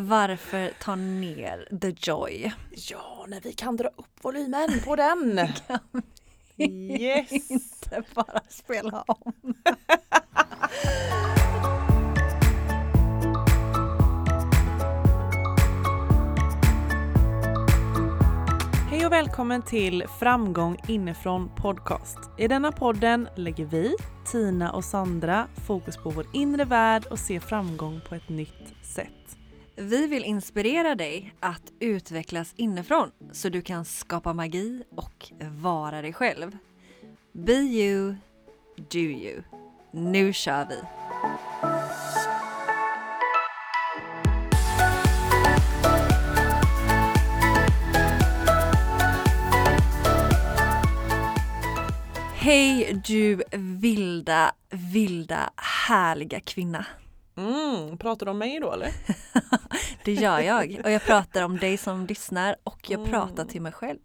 Varför ta ner the joy? Ja, när vi kan dra upp volymen på den. yes! Inte bara spela om. Hej och välkommen till Framgång inifrån podcast. I denna podden lägger vi, Tina och Sandra, fokus på vår inre värld och ser framgång på ett nytt sätt. Vi vill inspirera dig att utvecklas inifrån så du kan skapa magi och vara dig själv. Be you, do you. Nu kör vi! Hej du vilda, vilda, härliga kvinna. Mm, pratar du om mig då eller? Det gör jag och jag pratar om dig som lyssnar och jag pratar till mig själv.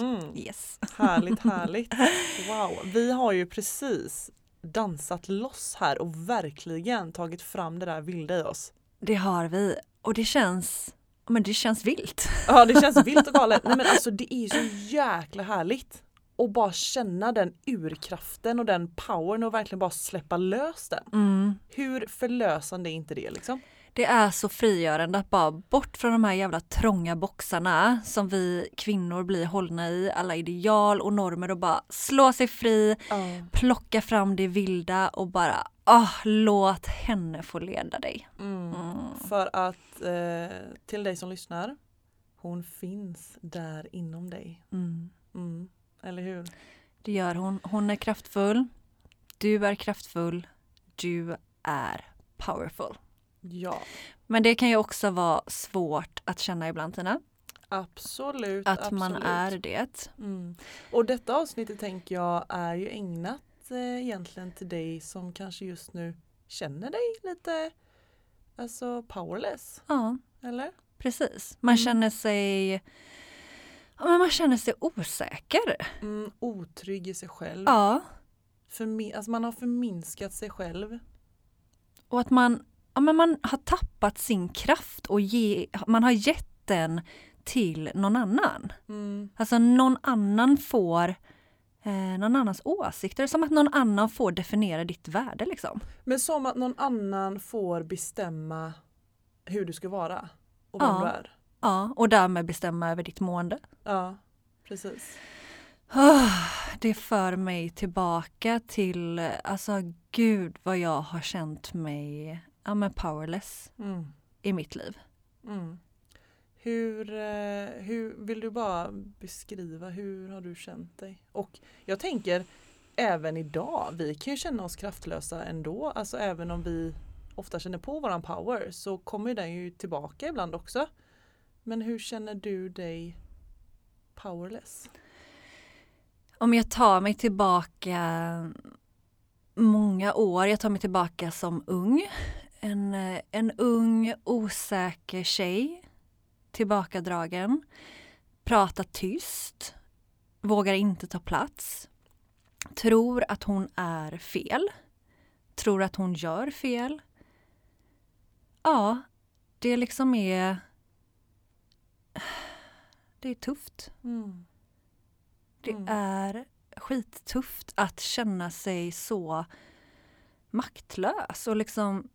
Mm, Yes. härligt, härligt. Wow, vi har ju precis dansat loss här och verkligen tagit fram det där vilda i oss. Det har vi och det känns, men det känns vilt. Ja det känns vilt och galet. Nej men alltså det är så jäkla härligt. Och bara känna den urkraften och den powern och verkligen bara släppa lös den. Mm. Hur förlösande är inte det liksom? Det är så frigörande att bara bort från de här jävla trånga boxarna som vi kvinnor blir hållna i, alla ideal och normer och bara slå sig fri, plocka fram det vilda och bara ah, låt henne få leda dig. Mm. Mm. För att eh, till dig som lyssnar, hon finns där inom dig. Eller hur? Det gör hon. Hon är kraftfull. Du är kraftfull. Du är powerful. Ja, Men det kan ju också vara svårt att känna ibland Tina. absolut. Att absolut. man är det. Mm. Och detta avsnittet tänker jag är ju ägnat eh, egentligen till dig som kanske just nu känner dig lite alltså powerless. Ja, Eller? precis. Man Mm. känner sig men man känner sig osäker. Mm, otrygg i sig själv. Ja, Förmi- alltså man har förminskat sig själv. och att man, ja, men man har tappat sin kraft och ge, man har gett den till någon annan. Mm. Alltså någon annan får eh, någon annans åsikter. Som att någon annan får definiera ditt värde liksom. Men som att någon annan får bestämma hur du ska vara och vem Ja. du är. Ja, och därmed bestämma över ditt mående. Ja, precis. Ah, Det för mig tillbaka till, alltså gud vad jag har känt mig ja, men powerless Mm. i mitt liv. Mm. Hur, eh, hur vill du bara beskriva hur har du känt dig? Och jag tänker även idag, vi kan ju känna oss kraftlösa ändå. Alltså även om vi ofta känner på våran power så kommer den ju tillbaka ibland också. Men hur känner du dig powerless? Om jag tar mig tillbaka många år, jag tar mig tillbaka som ung. En, en ung osäker tjej, tillbakadragen, pratar tyst, vågar inte ta plats, tror att hon är fel, tror att hon gör fel. Ja, det liksom är... Det är tufft. Mm. Det Mm. är skittufft att känna sig så maktlös och liksom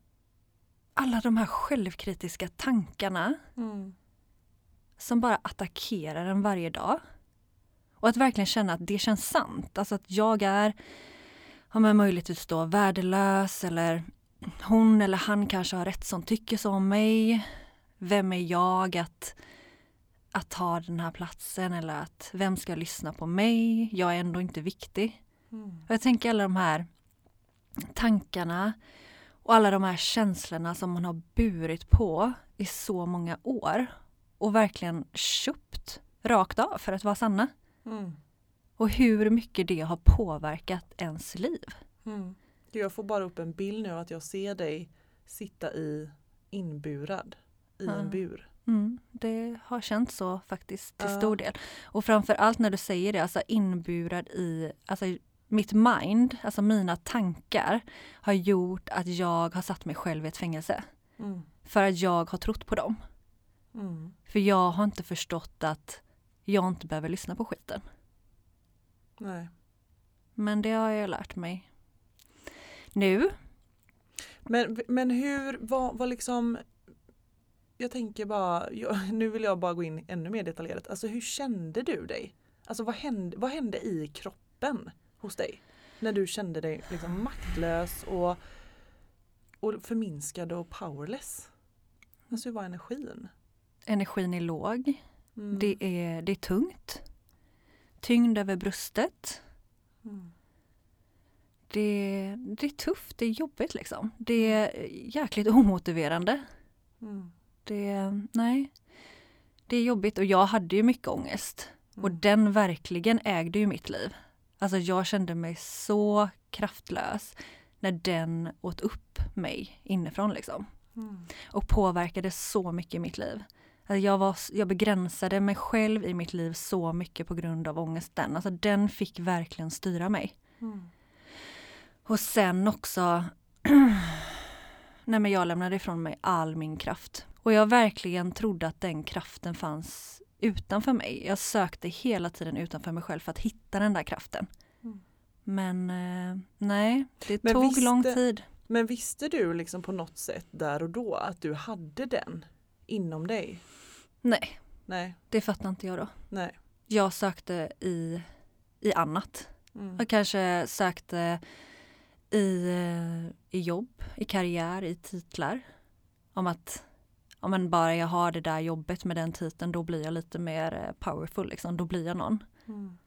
alla de här självkritiska tankarna Mm. som bara attackerar en varje dag. Och att verkligen känna att det känns sant. Alltså att jag är, har man möjligtvis då värdelös eller hon eller han kanske har rätt som tycker så om mig. Vem är jag att, att ta den här platsen eller att vem ska lyssna på mig? Jag är ändå inte viktig. Mm. Jag tänker alla de här tankarna och alla de här känslorna som man har burit på i så många år och verkligen köpt rakt av för att vara sanna. Mm. Och hur mycket det har påverkat ens liv. Mm. Jag får bara upp en bild nu att jag ser dig sitta i inburad i en bur. Mm, det har känts så faktiskt till stor del. Och framför allt när du säger det, alltså inburad i, alltså mitt mind, alltså mina tankar har gjort att jag har satt mig själv i ett fängelse. Mm. För att jag har trott på dem. Mm. För jag har inte förstått att jag inte behöver lyssna på skiten. Nej. Men det har jag lärt mig. Nu, Men, men hur, vad, vad liksom Jag tänker bara, jag, nu vill jag bara gå in ännu mer detaljerat. Alltså hur kände du dig? Alltså vad hände, vad hände i kroppen hos dig? När du kände dig liksom maktlös och, och förminskad och powerless? Alltså hur var energin? energin är låg. Mm. Det, är, det är tungt. Tyngd över bröstet. Mm. Det, det är tufft, det är jobbigt liksom. Det är jäkligt omotiverande. Mm. Det, nej. Det är jobbigt och jag hade ju mycket ångest. Och Mm. den verkligen ägde ju mitt liv. Alltså jag kände mig så kraftlös när den åt upp mig inifrån liksom. Mm. Och påverkade så mycket i mitt liv. Alltså jag, var, jag begränsade mig själv i mitt liv så mycket på grund av ångesten. Alltså den fick verkligen styra mig. Mm. Och sen också men jag lämnade ifrån mig all min kraft. Och jag verkligen trodde att den kraften fanns utanför mig. Jag sökte hela tiden utanför mig själv för att hitta den där kraften. Mm. Men eh, nej, det Men tog visste- lång tid. Men visste du liksom på något sätt där och då att du hade den inom dig? Nej, Nej, det fattar inte jag då. nej. Jag sökte i, i annat. Mm. Jag kanske sökte i, eh, i jobb, i karriär, i titlar. Om att om man bara jag har det där jobbet med den titeln då blir jag lite mer eh, powerful liksom. Då blir jag någon. Mm.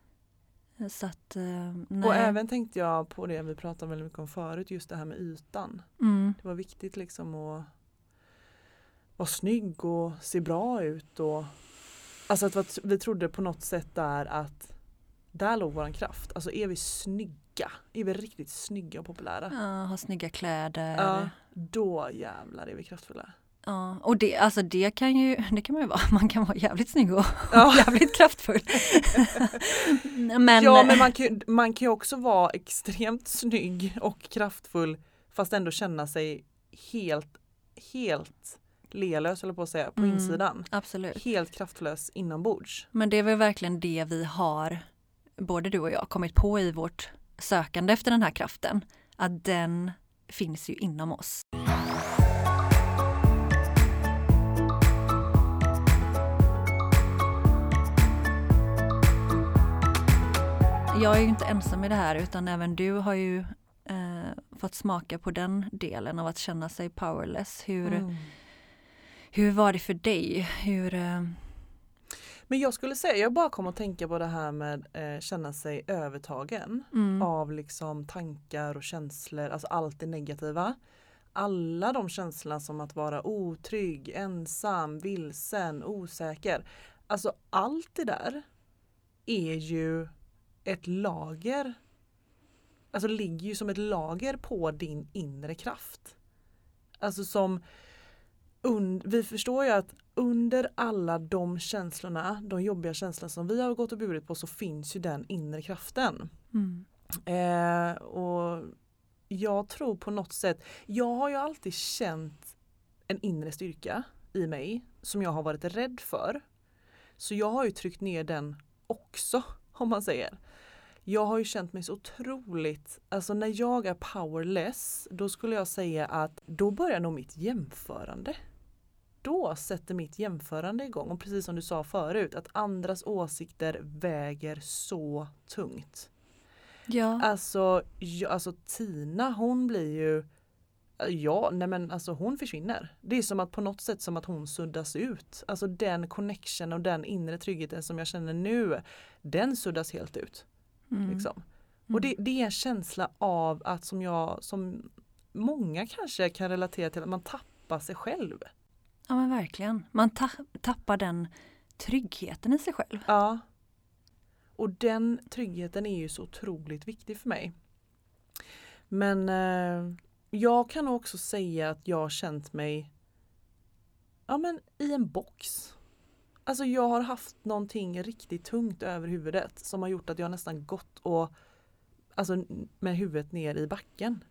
Så att eh, nej. Och även tänkte jag på det vi pratade väldigt mycket om förut, just det här med ytan. mm, Det var viktigt liksom att vara snygg och se bra ut. Och, alltså att vi trodde på något sätt där att där låg våran kraft. Alltså är vi snygga, är vi riktigt snygga och populära. ja, ha snygga kläder. Ja, då jävlar är vi kraftfulla. Ja, och det, alltså det kan ju, det kan man ju vara, man kan vara jävligt snygg och Ja. jävligt kraftfull. men, ja men man kan, man kan ju också vara extremt snygg och kraftfull fast ändå känna sig helt, helt lelös eller på att säga, på Mm. insidan. absolut. Helt kraftlös inombords. Men det är väl verkligen det vi har, både du och jag, kommit på i vårt sökande efter den här kraften. Att den finns ju inom oss. Jag är ju inte ensam i det här utan även du har ju eh, fått smaka på den delen av att känna sig powerless. Hur, Mm. hur var det för dig? Hur, eh, Men jag skulle säga, jag bara kom att tänka på det här med eh, känna sig övertagen mm, av liksom tankar och känslor, alltså allt det negativa. Alla de känslorna som att vara otrygg, ensam, vilsen, osäker. Alltså allt det där är ju ett lager, alltså ligger ju som ett lager på din inre kraft. Alltså som, und- vi förstår ju att under alla de känslorna, de jobbiga känslorna som vi har gått och burit på så finns ju den inre kraften. mm, Eh, och jag tror på något sätt, jag har ju alltid känt en inre styrka i mig som jag har varit rädd för. Så jag har ju tryckt ner den också, om man säger. Jag har ju känt mig så otroligt, alltså när jag är powerless, då skulle jag säga att då börjar nog mitt jämförande. Då sätter mitt jämförande igång och precis som du sa förut, att andras åsikter väger så tungt. ja, Alltså, ja, alltså Tina hon blir ju Ja, nej men alltså hon försvinner. Det är som att på något sätt som att hon suddas ut. Alltså den connection och den inre tryggheten som jag känner nu, den suddas helt ut. Mm, Liksom. mm. Och det, det är en känsla av att som jag, som många kanske kan relatera till, att man tappar sig själv. Ja men verkligen. Man ta tappar den tryggheten i sig själv. Ja. Och den tryggheten är ju så otroligt viktig för mig. Men eh, jag kan också säga att jag har känt mig ja, men i en box. Alltså jag har haft någonting riktigt tungt över huvudet som har gjort att jag nästan gått och alltså med huvudet ner i backen.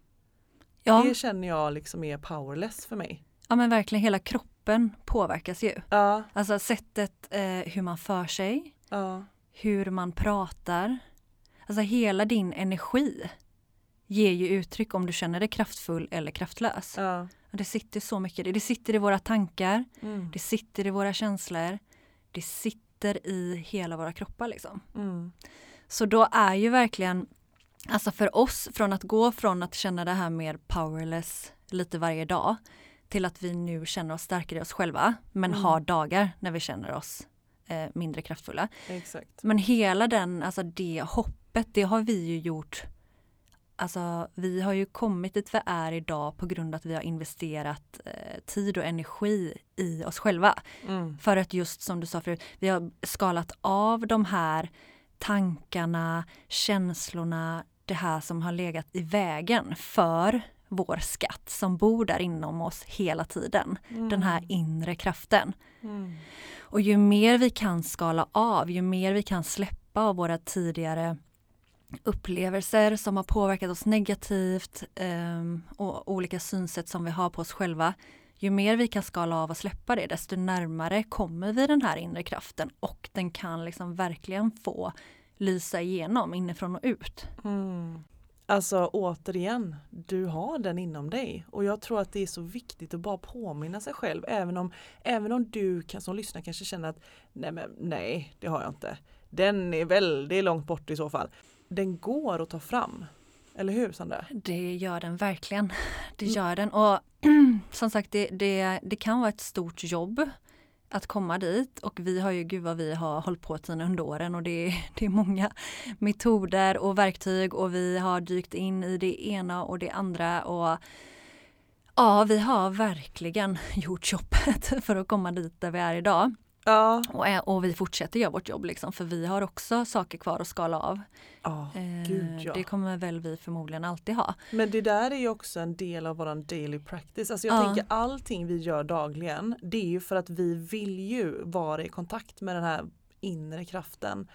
Ja, Det känner jag liksom är powerless för mig. ja men verkligen hela kroppen påverkas ju. Ja, Alltså sättet eh, hur man för sig, ja, hur man pratar. Alltså hela din energi ger ju uttryck om du känner dig kraftfull eller kraftlös. ja. Det sitter så mycket, det sitter i våra tankar, Mm. det sitter i våra känslor, det sitter i hela våra kroppar liksom. Mm. Så då är ju verkligen, alltså för oss från att gå från att känna det här mer powerless lite varje dag till att vi nu känner oss starkare i oss själva men Mm. har dagar när vi känner oss eh, mindre kraftfulla. Exakt. Men hela den, alltså det hoppet, det har vi ju gjort Alltså vi har ju kommit dit vi är idag på grund av att vi har investerat eh, tid och energi i oss själva. Mm. För att just som du sa förut, vi har skalat av de här tankarna, känslorna, det här som har legat i vägen för vår skatt som bor där inom oss hela tiden. Den här inre kraften. Mm. Och ju mer vi kan skala av, ju mer vi kan släppa av våra tidigare upplevelser som har påverkat oss negativt ehm, och olika synsätt som vi har på oss själva. Ju mer vi kan skala av och släppa det, desto närmare kommer vi den här inre kraften och den kan liksom verkligen få lysa igenom inifrån och ut. Mm. Alltså återigen, du har den inom dig och jag tror att det är så viktigt att bara påminna sig själv även om, även om du kan, som lyssnar kanske känner att nej, men, nej, det har jag inte. Den är väldigt långt bort i så fall. Den går att ta fram. Eller hur Sandra? Det gör den verkligen. Det gör den. Och som sagt, det, det, det kan vara ett stort jobb att komma dit och vi har ju, gud vad vi har hållit på tiden under åren och det det är många metoder och verktyg och vi har dykt in i det ena och det andra och ja, vi har verkligen gjort jobbet för att komma dit där vi är idag. Ja. Och, och vi fortsätter göra vårt jobb liksom, för vi har också saker kvar att skala av. Ja, Eh, gud ja. Det kommer väl vi förmodligen alltid ha. Men det där är ju också en del av våran daily practice. Alltså jag Ja. tänker allting vi gör dagligen det är ju för att vi vill ju vara i kontakt med den här inre kraften.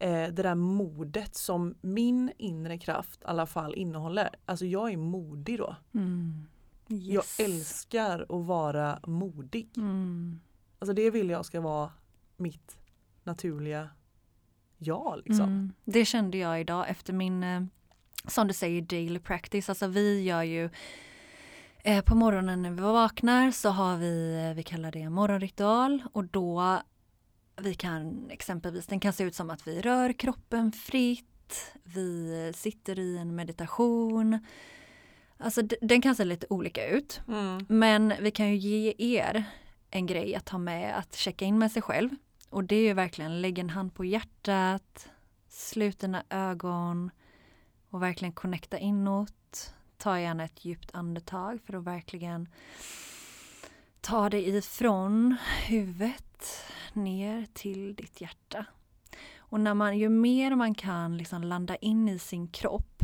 Eh, det där modet som min inre kraft i alla fall innehåller. Alltså jag är modig då. Mm. Yes. Jag älskar att vara modig. Mm. Alltså det vill jag ska vara mitt naturliga jag liksom. Mm. Det kände jag idag efter min, eh, som du säger, daily practice. Alltså vi gör ju eh, på morgonen när vi vaknar så har vi, eh, vi kallar det morgonritual och då vi kan exempelvis, den kan se ut som att vi rör kroppen fritt, vi sitter i en meditation. Alltså den kan se lite olika ut. Mm. Men vi kan ju ge er en grej att ta med att checka in med sig själv. Och det är ju verkligen lägg en hand på hjärtat, slut dina ögon och verkligen connecta inåt. Ta gärna ett djupt andetag för att verkligen ta dig ifrån huvudet ner till ditt hjärta. Och när man, ju mer man kan liksom landa in i sin kropp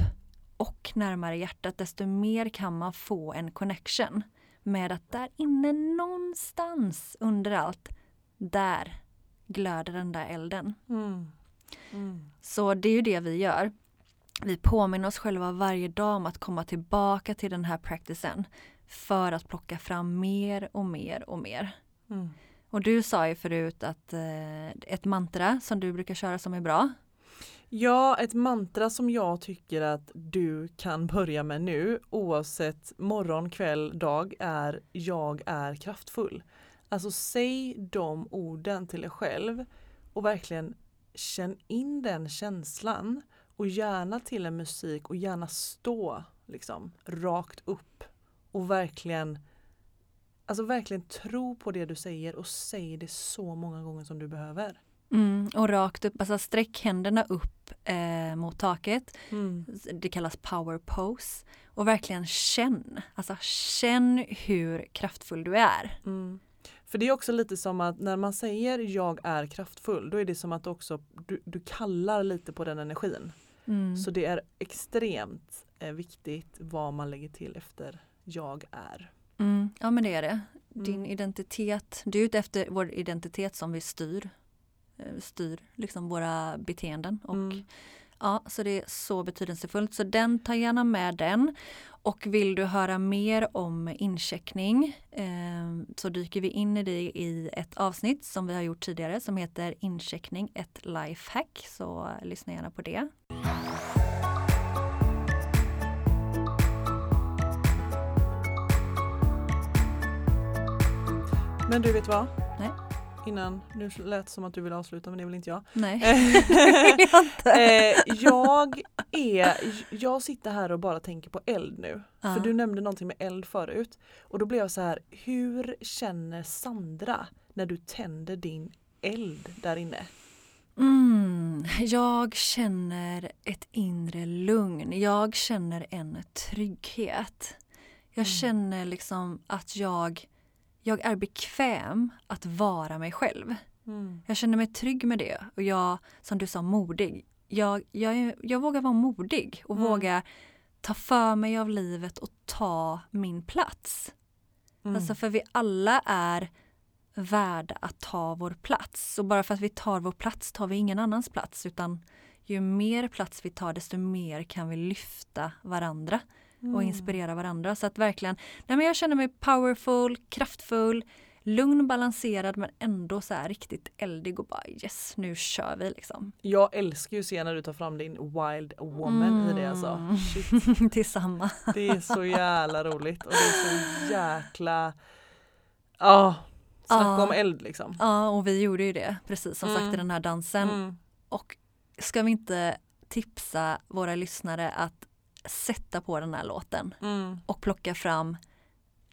och närmare hjärtat, desto mer kan man få en connection med att där inne någonstans under allt, där glöder den där elden. Mm. Mm. Så det är ju det vi gör. Vi påminner oss själva varje dag om att komma tillbaka till den här practicen för att plocka fram mer och mer och mer. Mm. Och du sa ju förut att eh, ett mantra som du brukar köra som är bra. Ja, ett mantra som jag tycker att du kan börja med nu oavsett morgon, kväll, dag är jag är kraftfull. Alltså säg de orden till dig själv och verkligen känn in den känslan och gärna till en musik och gärna stå liksom rakt upp och verkligen Alltså verkligen tro på det du säger och säg det så många gånger som du behöver. Mm, och rakt upp, alltså sträck händerna upp eh, mot taket. Mm. Det kallas power pose. Och verkligen känn, alltså känn hur kraftfull du är. Mm. För det är också lite som att när man säger jag är kraftfull då är det som att också du, du kallar lite på den energin. Mm. Så det är extremt eh, viktigt vad man lägger till efter jag är. Mm, ja men det är det. Din Mm. identitet, det är ute efter vår identitet som vi styr. Eh, Styr liksom våra beteenden och Mm. Ja, så det är så betydelsefullt. Så den, ta gärna med den. Och vill du höra mer om incheckning eh, så dyker vi in i det i ett avsnitt som vi har gjort tidigare som heter Incheckning, ett lifehack. Så lyssna gärna på det. Men du vet vad? Innan, nu lät som att du vill avsluta men det vill inte jag. Nej, vill jag inte. Eh, jag är, jag sitter här och bara tänker på eld nu. Ja. För du nämnde någonting med eld förut. Och då blev jag så här, hur känner Sandra när du tänder din eld där inne? Mm, jag känner ett inre lugn. Jag känner en trygghet. Jag Mm. känner liksom att jag, jag är bekväm att vara mig själv. Jag känner mig trygg med det och jag, som du sa, modig. Jag, jag, jag vågar vara modig och Mm. våga ta för mig av livet och ta min plats. Mm. Alltså för vi alla är värda att ta vår plats. Och bara för att vi tar vår plats tar vi ingen annans plats utan ju mer plats vi tar desto mer kan vi lyfta varandra och Mm. inspirera varandra. Så att verkligen, nej men jag känner mig powerful, kraftfull, lugn, balanserad men ändå så här riktigt eldig och bara yes, nu kör vi liksom. Jag älskar ju att se när du tar fram din wild woman i det alltså. Mm. Shit, Tillsammans. det är så jävla roligt och det är så jäkla, ja, snacka Ja. om eld liksom. Ja, och vi gjorde ju det precis som sagt Mm. i den här dansen. Mm. Och ska vi inte tipsa våra lyssnare att sätta på den här låten Mm. och plocka fram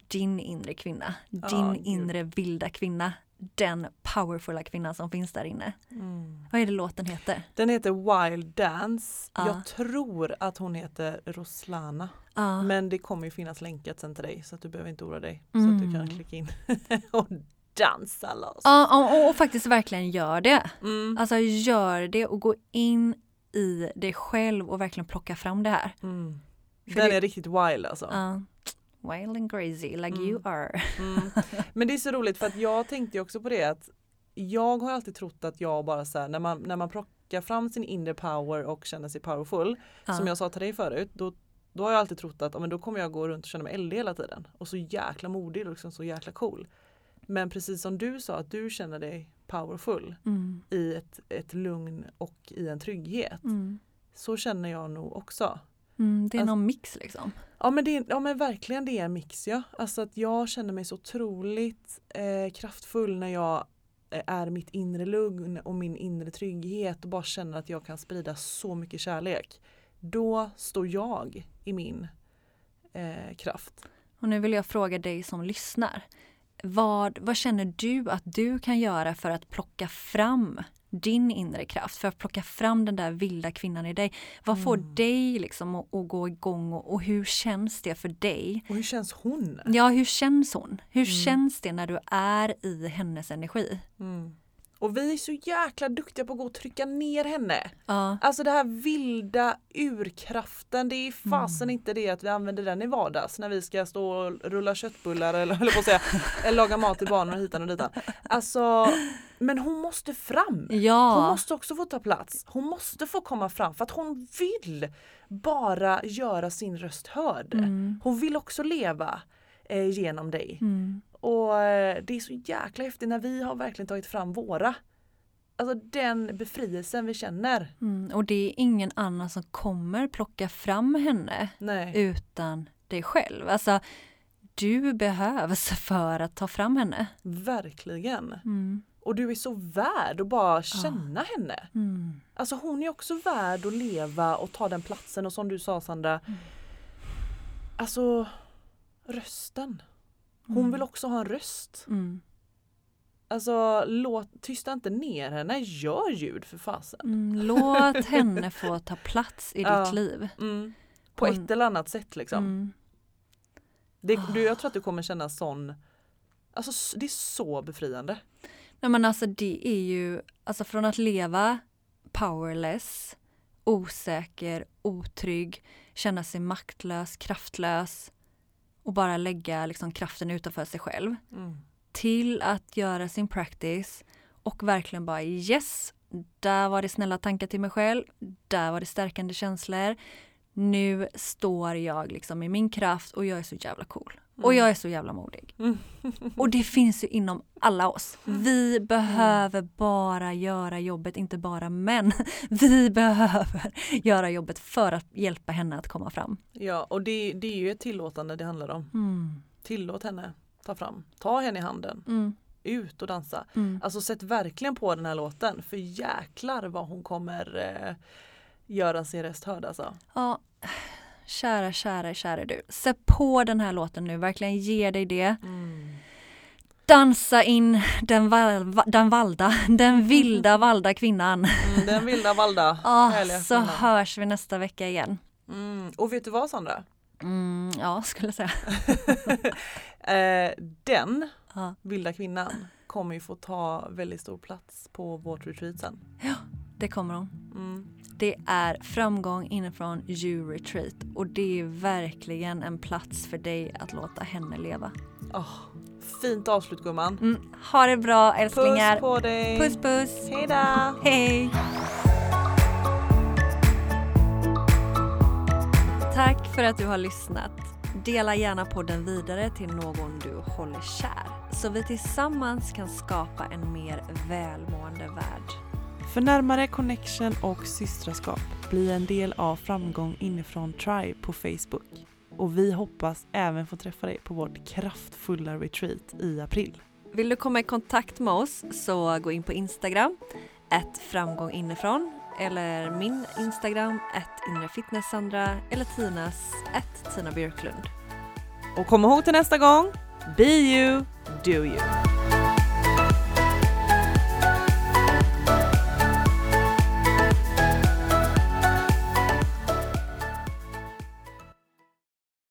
din inre kvinna, din gud. inre vilda kvinna, den powerfulla kvinnan som finns där inne. Mm. Vad är det låten heter? Den heter Wild Dance. Ja. Jag tror att hon heter Roslana. Ja, Men det kommer ju finnas länkat sen till dig så att du behöver inte oroa dig. Så Mm. att du kan klicka in och dansa loss. ja och, och faktiskt verkligen gör det. Mm. Alltså gör det och gå in i dig själv och verkligen plocka fram det här. Mm. Den det- är riktigt wild alltså. Ja. wild and crazy like Mm. you are. Mm. Men det är så roligt för att jag tänkte också på det att jag har alltid trott att jag bara så här, när man, när man plockar fram sin inre power och känner sig powerful Ja. som jag sa till dig förut då, då har jag alltid trott att men då kommer jag gå runt och känna mig eldig hela tiden och så jäkla modig och liksom så jäkla cool. Men precis som du sa att du känner dig powerful Mm. i ett, ett lugn och i en trygghet. Mm. Så känner jag nog också. Mm, det är Alltså- någon mix liksom. Ja men, det, ja men verkligen det är en mix ja. Alltså att jag känner mig så otroligt eh, kraftfull när jag eh, är mitt inre lugn och min inre trygghet och bara känner att jag kan sprida så mycket kärlek. Då står jag i min eh, kraft. Och nu vill jag fråga dig som lyssnar. Vad, vad känner du att du kan göra för att plocka fram din inre kraft, för att plocka fram den där vilda kvinnan i dig? Vad får Mm. dig liksom att, att gå igång och, och hur känns det för dig? Och hur känns hon? Ja, hur känns hon? Hur Mm. känns det när du är i hennes energi? Mm. Och vi är så jäkla duktiga på att gå och trycka ner henne. Ja, Alltså det här vilda urkraften, det är fasen Mm. inte det att vi använder den i vardags när vi ska stå och rulla köttbullar eller höll på att säga, eller laga mat till barnen och hitan och ditan. Alltså, men hon måste fram. Hon ja. måste också få ta plats. Hon måste få komma fram för att hon vill bara göra sin röst hörd. Mm. Hon vill också leva eh, genom dig. Mm. Och eh, det är så jäkla häftigt när vi har verkligen tagit fram våra. Alltså den befrielsen vi känner. Mm. Och det är ingen annan som kommer plocka fram henne Nej. utan dig själv. Alltså, du behövs för att ta fram henne. Verkligen. Mm. Och du är så värd att bara känna henne. Mm. Alltså hon är också värd att leva och ta den platsen och som du sa Sandra. Mm. Alltså rösten. Hon Mm. vill också ha en röst. Mm. Alltså låt, tysta inte ner henne, gör ljud för fasen. Mm. Låt henne få ta plats i Ja. ditt liv. Mm. På Hon- ett eller annat sätt liksom. Mm. Det, du, jag tror att du kommer känna sån Alltså det är så befriande. Nej, men alltså det är ju, alltså från att leva powerless, osäker, otrygg, känna sig maktlös, kraftlös och bara lägga liksom kraften utanför sig själv Mm. till att göra sin practice och verkligen bara yes, Där var det snälla tankar till mig själv. Där var det stärkande känslor. Nu står jag liksom i min kraft och jag är så jävla cool. Och jag är så jävla modig. Mm. Och det finns ju inom alla oss. Vi behöver bara göra jobbet, inte bara män. Vi behöver göra jobbet för att hjälpa henne att komma fram. Ja, och det, det är ju ett tillåtande det handlar om. Mm. Tillåt henne ta fram, ta henne i handen, Mm. ut och dansa. Mm. Alltså sätt verkligen på den här låten för jäklar vad hon kommer eh, göra sin röst hörd alltså. Ja, kära, kära, kära du. Sätt på den här låten nu, verkligen ge dig det. Dansa in den, val, den valda, den vilda valda kvinnan. Mm, den vilda valda. Ah, härliga så kvinnan. hörs vi nästa vecka igen. Mm. Och vet du vad Sandra? Mm, ja, skulle jag säga. Eh, den Ja. vilda kvinnan kommer ju få ta väldigt stor plats på vårt retreat sen. Det kommer hon. Mm. Det är framgång inifrån You Retreat och det är verkligen en plats för dig att låta henne leva. Åh, fint avslut gumman. Mm, ha det bra älsklingar. Puss på dig! puss. puss. Hejdå! Hej! Tack för att du har lyssnat. Dela gärna podden vidare till någon du håller kär så vi tillsammans kan skapa en mer välmående värld. För närmare connection och systraskap, bli en del av Framgång inifrån Tribe på Facebook. Och vi hoppas även få träffa dig på vårt kraftfulla retreat i april. Vill du komma i kontakt med oss så gå in på Instagram, ett framgång inifrån eller min Instagram, ett inrefitnesssandra eller Tinas, ett Tina Björklund. Och kom ihåg till nästa gång, be you, do you.